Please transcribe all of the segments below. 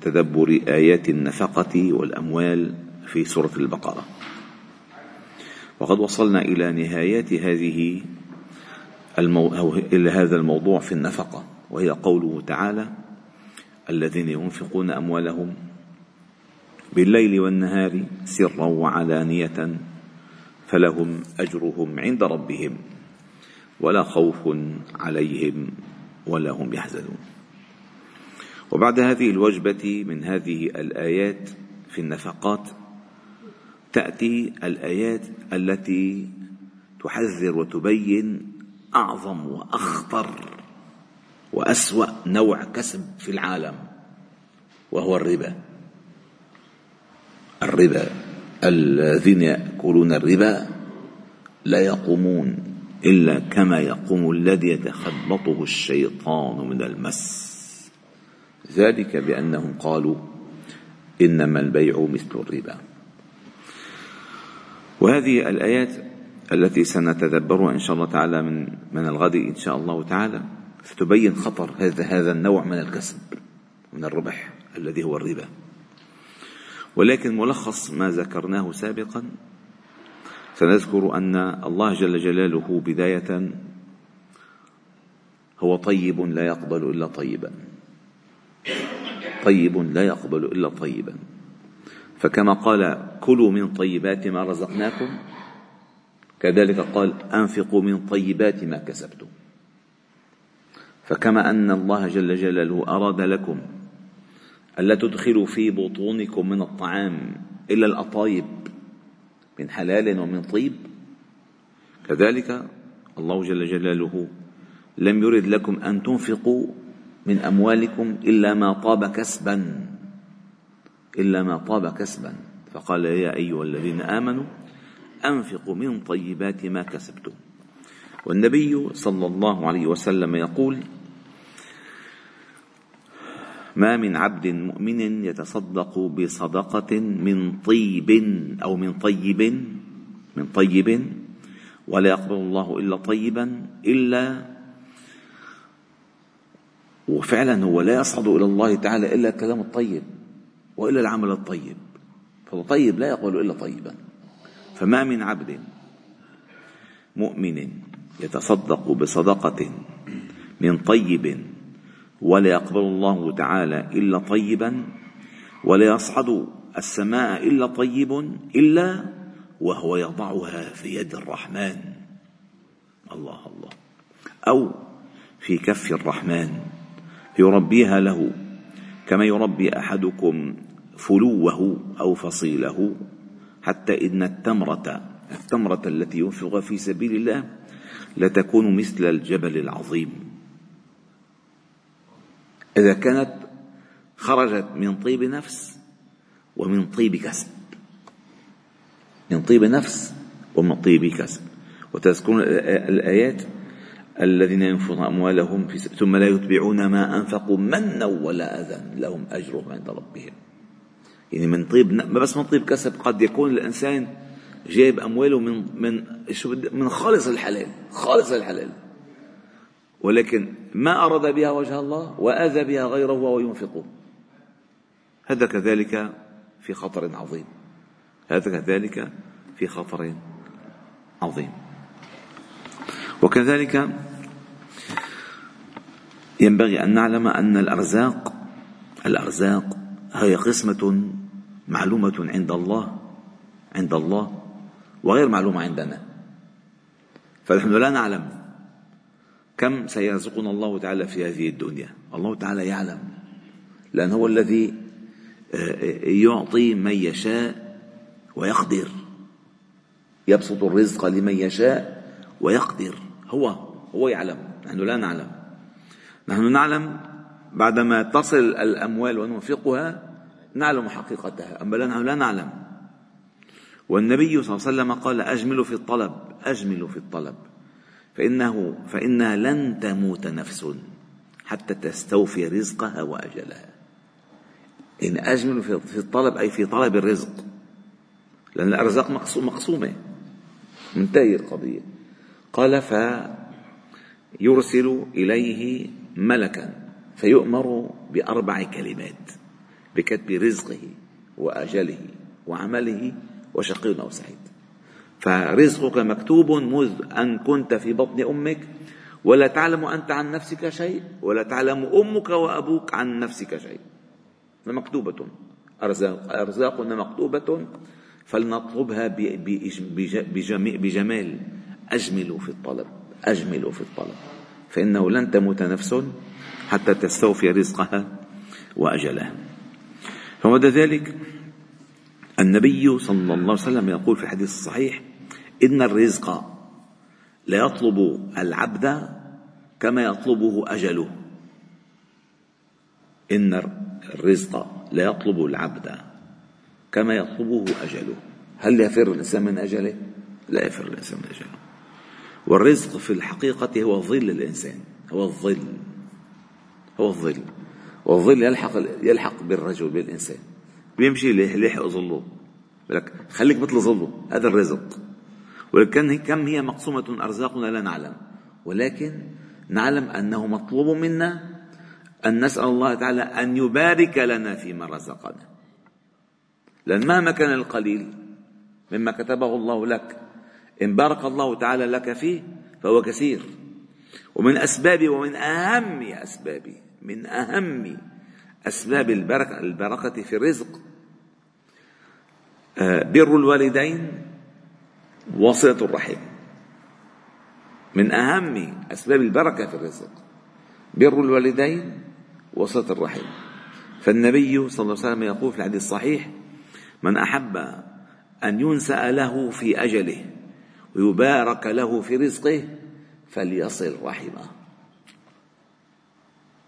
تدبر آيات النفقة والأموال في سورة البقرة. وقد وصلنا إلى نهايات هذه المو... أو إلى هذا الموضوع في النفقة وهي قوله تعالى الذين ينفقون أموالهم بالليل والنهار سرا وعلانية فلهم أجرهم عند ربهم ولا خوف عليهم ولا هم يحزنون. وبعد هذه الوجبة من هذه الآيات في النفقات تأتي الآيات التي تحذر وتبين أعظم وأخطر وأسوأ نوع كسب في العالم وهو الربا. الربا. الذين يأكلون الربا لا يقومون إلا كما يقوم الذي يتخبطه الشيطان من المس. ذلك بأنهم قالوا إنما البيع مثل الربا. وهذه الآيات التي سنتدبرها إن شاء الله تعالى من من الغد إن شاء الله تعالى ستبين خطر هذا هذا النوع من الكسب من الربح الذي هو الربا. ولكن ملخص ما ذكرناه سابقا سنذكر أن الله جل جلاله بداية هو طيب لا يقبل إلا طيبا. طيب لا يقبل إلا طيبا. فكما قال كلوا من طيبات ما رزقناكم كذلك قال أنفقوا من طيبات ما كسبتم. فكما أن الله جل جلاله أراد لكم ألا تدخلوا في بطونكم من الطعام إلا الأطايب من حلال ومن طيب. كذلك الله جل جلاله لم يرد لكم أن تنفقوا من أموالكم إلا ما طاب كسبا إلا ما طاب كسبا. فقال يا أيها الذين آمنوا أنفقوا من طيبات ما كسبتم. والنبي صلى الله عليه وسلم يقول ما من عبد مؤمن يتصدق بصدقة من طيب أو من طيب من طيب ولا يقبل الله إلا طيبا إلا وفعلا هو لا يصعد إلى الله تعالى إلا الكلام الطيب وإلا العمل الطيب. فالطيب لا يقبل إلا طيبا. فما من عبد مؤمن يتصدق بصدقة من طيب ولا يقبل الله تعالى إلا طيبا ولا يصعد السماء إلا طيب إلا وهو يضعها في يد الرحمن. الله الله. أو في كف الرحمن. يربيها له كما يربي أحدكم فلوه أو فصيله حتى إن التمرة التمرة التي ينفق في سبيل الله لتكون مثل الجبل العظيم. إذا كانت خرجت من طيب نفس ومن طيب كسب من طيب نفس ومن طيب كسب. وتذكرون الآيات الذين ينفقون أموالهم في ثم لا يتبعون ما أنفقوا منا ولا أذى لهم أجرهم عند ربهم. يعني من طيب ما بس من طيب كسب قد يكون الإنسان جايب أمواله من من شو من خالص الحلال خالص الحلال. ولكن ما أراد بها وجه الله وآذى بها غيره وهو ينفقه. هذا كذلك في خطر عظيم. هذا كذلك في خطر عظيم. وكذلك ينبغي أن نعلم أن الأرزاق الأرزاق هي قسمة معلومة عند الله عند الله وغير معلومة عندنا. فنحن لا نعلم كم سيرزقنا الله تعالى في هذه الدنيا. الله تعالى يعلم لأن هو الذي آه، يعطي من يشاء ويقدر. يبسط الرزق لمن يشاء ويقدر. هو هو يعلم. نحن لا نعلم. نحن نعلم بعدما تصل الأموال وننفقها نعلم حقيقتها. أما لا نعلم. والنبي صلى الله عليه وسلم قال أجملوا في الطلب أجملوا في الطلب. فإنه فإنها لن تموت نفس حتى تستوفي رزقها وأجلها. إن أجمل في الطلب أي في طلب الرزق. لأن الأرزاق مقسومة. منتهي القضية. قال فيرسل إليه ملكا فيؤمر بأربع كلمات بكتب رزقه وأجله وعمله وشقي أو سعيد فرزقك مكتوب منذ أن كنت في بطن أمك ولا تعلم أنت عن نفسك شيء ولا تعلم أمك وأبوك عن نفسك شيء. فمكتوبة أرزاق أرزاقنا مكتوبة فلنطلبها بجمال. أجملوا في الطلب أجملوا في الطلب. فإنه لن تموت نفس حتى تستوفي رزقها وأجلها. فمدى ذلك النبي صلى الله عليه وسلم يقول في الحديث الصحيح إن الرزق لا يطلب العبد كما يطلبه أجله. إن الرزق لا يطلب العبد كما يطلبه أجله. هل يفر الإنسان من أجله؟ لا يفر الإنسان من أجله. والرزق في الحقيقة هو ظل الإنسان هو الظل هو الظل. والظل يلحق يلحق بالرجل بالإنسان. بيمشي ليحق ظله. لك خليك مثل ظله. هذا الرزق. ولكن كم هي مقسومة أرزاقنا لا نعلم. ولكن نعلم أنه مطلوب منا أن نسأل الله تعالى أن يبارك لنا فيما رزقنا. لأن مهما كان القليل مما كتبه الله لك إن بارك الله تعالى لك فيه فهو كثير. ومن أسباب ومن أهم أسباب من أهم أسباب البركة, البركة في الرزق آه، بر الوالدين وصلة الرحم. من أهم أسباب البركة في الرزق بر الوالدين وصلة الرحم. فالنبي صلى الله عليه وسلم يقول في الحديث الصحيح من أحب أن ينسأ له في أجله ويبارك له في رزقه فليصل رحمه.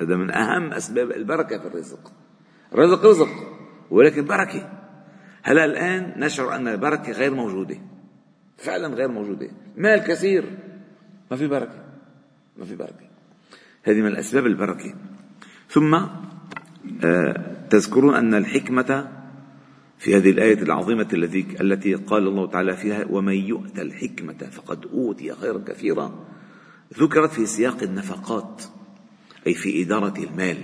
هذا من أهم أسباب البركة في الرزق. الرزق رزق ولكن بركة. هلا الآن نشعر أن البركة غير موجودة. فعلا غير موجودة. مال كثير ما في بركة. ما في بركة. هذه من الأسباب البركة. ثم آه، تذكرون أن الحكمة في هذه الآية العظيمة التي التي قال الله تعالى فيها ومن يؤت الحكمة فقد أوتي خيرا كثيرا. ذكرت في سياق النفقات أي في إدارة المال.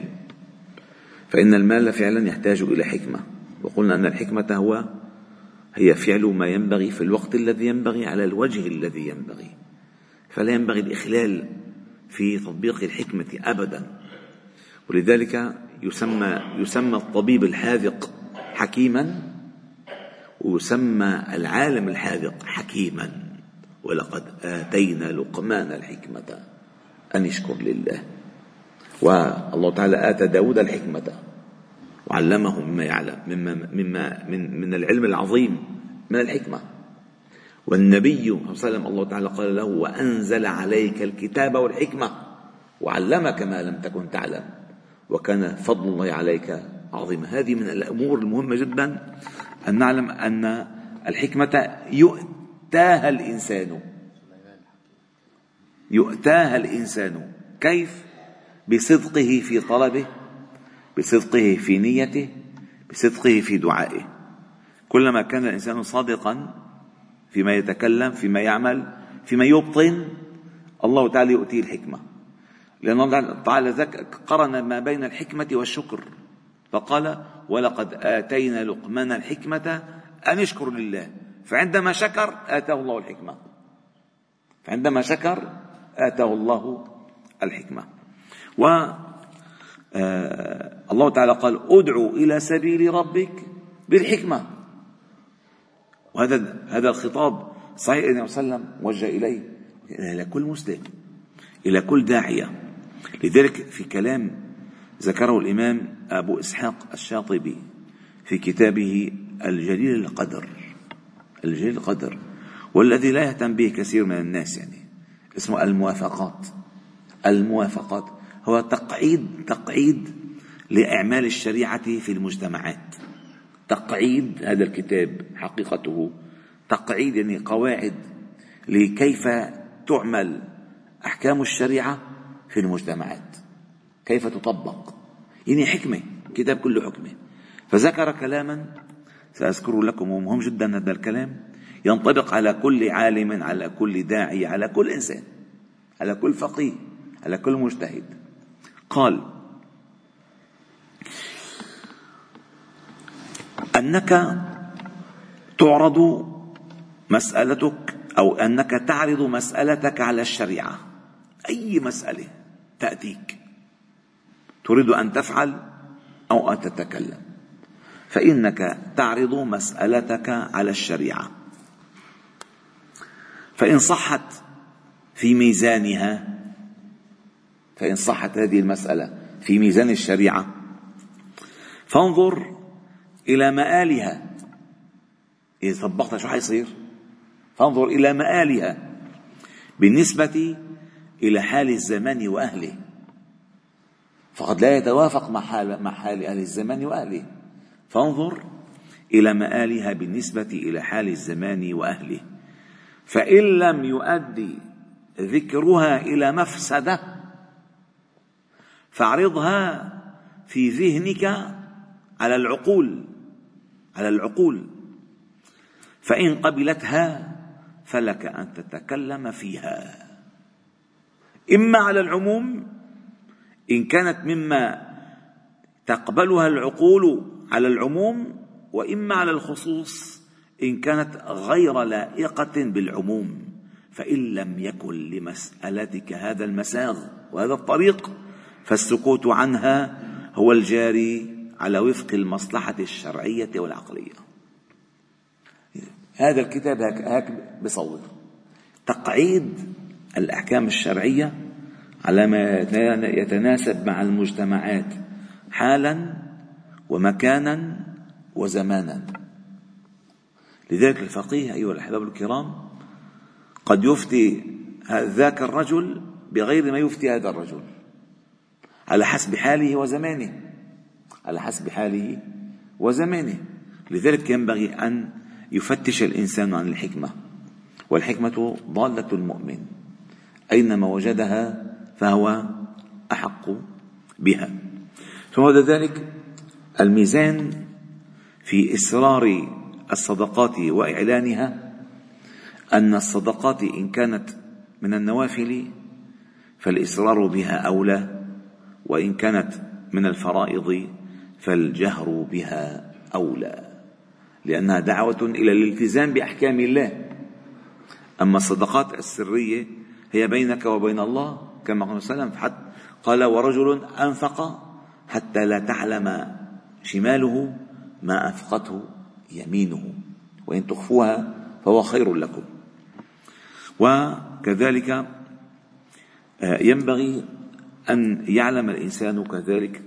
فإن المال فعلا يحتاج إلى حكمة. وقلنا أن الحكمة هو هي فعل ما ينبغي في الوقت الذي ينبغي على الوجه الذي ينبغي. فلا ينبغي الإخلال في تطبيق الحكمة أبدا. ولذلك يسمى يسمى الطبيب الحاذق حكيما ويسمى العالم الحاذق حكيما. ولقد آتينا لقمان الحكمة أن يشكر لله. والله تعالى آتى داود الحكمة وعلمه مما يعلم مما مما من من العلم العظيم من الحكمة. والنبي صلى الله عليه وسلم الله تعالى قال له وأنزل عليك الكتاب والحكمة وعلمك ما لم تكن تعلم وكان فضل الله عليك عظيما هذه من الأمور المهمة جدا أن نعلم أن الحكمة يؤتاها الإنسان. يؤتاها الإنسان. كيف؟ بصدقه في طلبه بصدقه في نيته بصدقه في دعائه. كلما كان الإنسان صادقا فيما يتكلم فيما يعمل فيما يبطن الله تعالى يؤتيه الحكمة. لأن الله تعالى قرن ما بين الحكمة والشكر. فقال ولقد آتينا لقمان الحكمة أن يشكر لله فعندما شكر آتاه الله الحكمة. فعندما شكر آتاه الله الحكمة. و آه الله تعالى قال أدعو إلى سبيل ربك بالحكمة. وهذا هذا الخطاب صحيح النبي صلى الله عليه وسلم وجه إليه إلى كل مسلم إلى كل داعية. لذلك في كلام ذكره الإمام أبو إسحاق الشاطبي في كتابه الجليل القدر الجليل القدر والذي لا يهتم به كثير من الناس يعني اسمه الموافقات. الموافقات هو تقعيد تقعيد لإعمال الشريعة في المجتمعات. تقعيد هذا الكتاب حقيقته. تقعيد يعني قواعد لكيف تعمل أحكام الشريعة في المجتمعات. كيف تطبق. يعني حكمة كتاب كله حكمة. فذكر كلاما سأذكر لكم ومهم جدا هذا الكلام ينطبق على كل عالم على كل داعي على كل إنسان على كل فقيه على كل مجتهد. قال أنك تعرض مسألتك أو أنك تعرض مسألتك على الشريعة. أي مسألة تأتيك؟ تريد أن تفعل أو أن تتكلم. فإنك تعرض مسألتك على الشريعة. فإن صحت في ميزانها فإن صحت هذه المسألة في ميزان الشريعة فانظر إلى مآلها. إذا طبقتها شو حيصير؟ فانظر إلى مآلها بالنسبة إلى حال الزمان وأهله. فقد لا يتوافق مع حال مع حال أهل الزمان وأهله. فانظر إلى مآلها بالنسبة إلى حال الزمان وأهله. فإن لم يؤدي ذكرها إلى مفسدة فاعرضها في ذهنك على العقول على العقول. فإن قبلتها فلك أن تتكلم فيها. إما على العموم إن كانت مما تقبلها العقول على العموم وإما على الخصوص إن كانت غير لائقة بالعموم فإن لم يكن لمسألتك هذا المساغ وهذا الطريق فالسكوت عنها هو الجاري على وفق المصلحة الشرعية والعقلية. هذا الكتاب هيك, هيك بصور تقعيد الأحكام الشرعية على ما يتناسب مع المجتمعات حالا ومكانا وزمانا. لذلك الفقيه أيها الأحباب الكرام قد يفتي ذاك الرجل بغير ما يفتي هذا الرجل على حسب حاله وزمانه على حسب حاله وزمانه. لذلك ينبغي أن يفتش الإنسان عن الحكمة والحكمة ضالة المؤمن أينما وجدها فهو أحق بها. ثم بعد ذلك الميزان في إسرار الصدقات وإعلانها أن الصدقات إن كانت من النوافل فالإسرار بها أولى وإن كانت من الفرائض فالجهر بها أولى. لأنها دعوة إلى الالتزام بأحكام الله. أما الصدقات السرية هي بينك وبين الله كما قال صلى الله عليه وسلم قال ورجل أنفق حتى لا تعلم شماله ما أنفقته يمينه وإن تخفوها فهو خير لكم. وكذلك آه، ينبغي أن يعلم الإنسان كذلك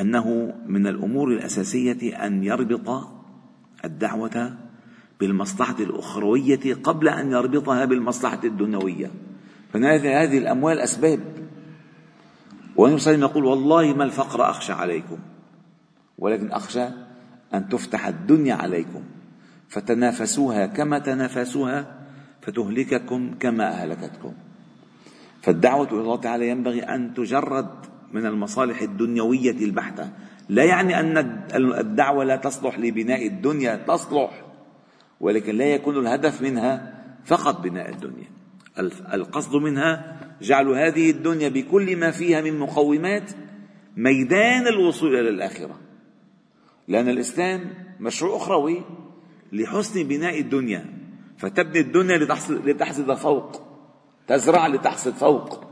أنه من الأمور الأساسية أن يربط الدعوة بالمصلحة الأخروية قبل أن يربطها بالمصلحة الدنيوية. فهذه الأموال أسباب. والنبي صلى الله عليه وسلم يقول والله ما الفقر أخشى عليكم ولكن أخشى أن تفتح الدنيا عليكم. فتنافسوها كما تنافسوها فتهلككم كما أهلكتكم. فالدعوة إلى الله تعالى ينبغي أن تجرد من المصالح الدنيوية البحتة. لا يعني أن الدعوة لا تصلح لبناء الدنيا تصلح ولكن لا يكون الهدف منها فقط بناء الدنيا. القصد منها جعل هذه الدنيا بكل ما فيها من مقومات ميدان الوصول إلى الآخرة. لأن الإسلام مشروع أخروي لحسن بناء الدنيا فتبني الدنيا لتحصد, لتحصد فوق تزرع لتحصد فوق.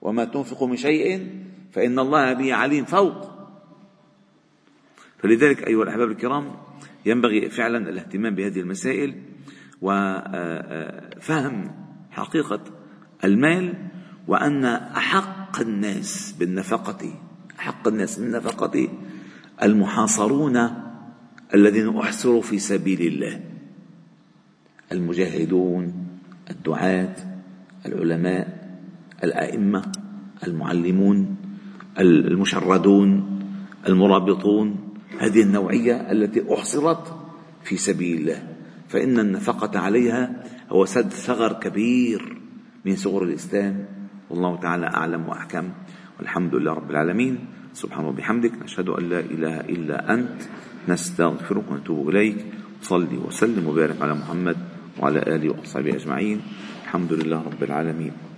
وما تنفق من شيء فإن الله به عليم فوق. فلذلك أيها الأحباب الكرام ينبغي فعلا الاهتمام بهذه المسائل وفهم حقيقة المال وأن أحق الناس بالنفقة أحق الناس بالنفقة المحاصرون الذين أحصروا في سبيل الله. المجاهدون الدعاة العلماء الأئمة المعلمون المشردون المرابطون. هذه النوعية التي أحصرت في سبيل الله. فإن النفقة عليها هو سد ثغر كبير من ثغور الإسلام. والله تعالى أعلم وأحكم. والحمد لله رب العالمين. سبحانه وبحمدك نشهد أن لا إله إلا أنت. نستغفرك ونتوب إليك. صلي وسلم وبارك على محمد وعلى آله وأصحابه أجمعين. الحمد لله رب العالمين.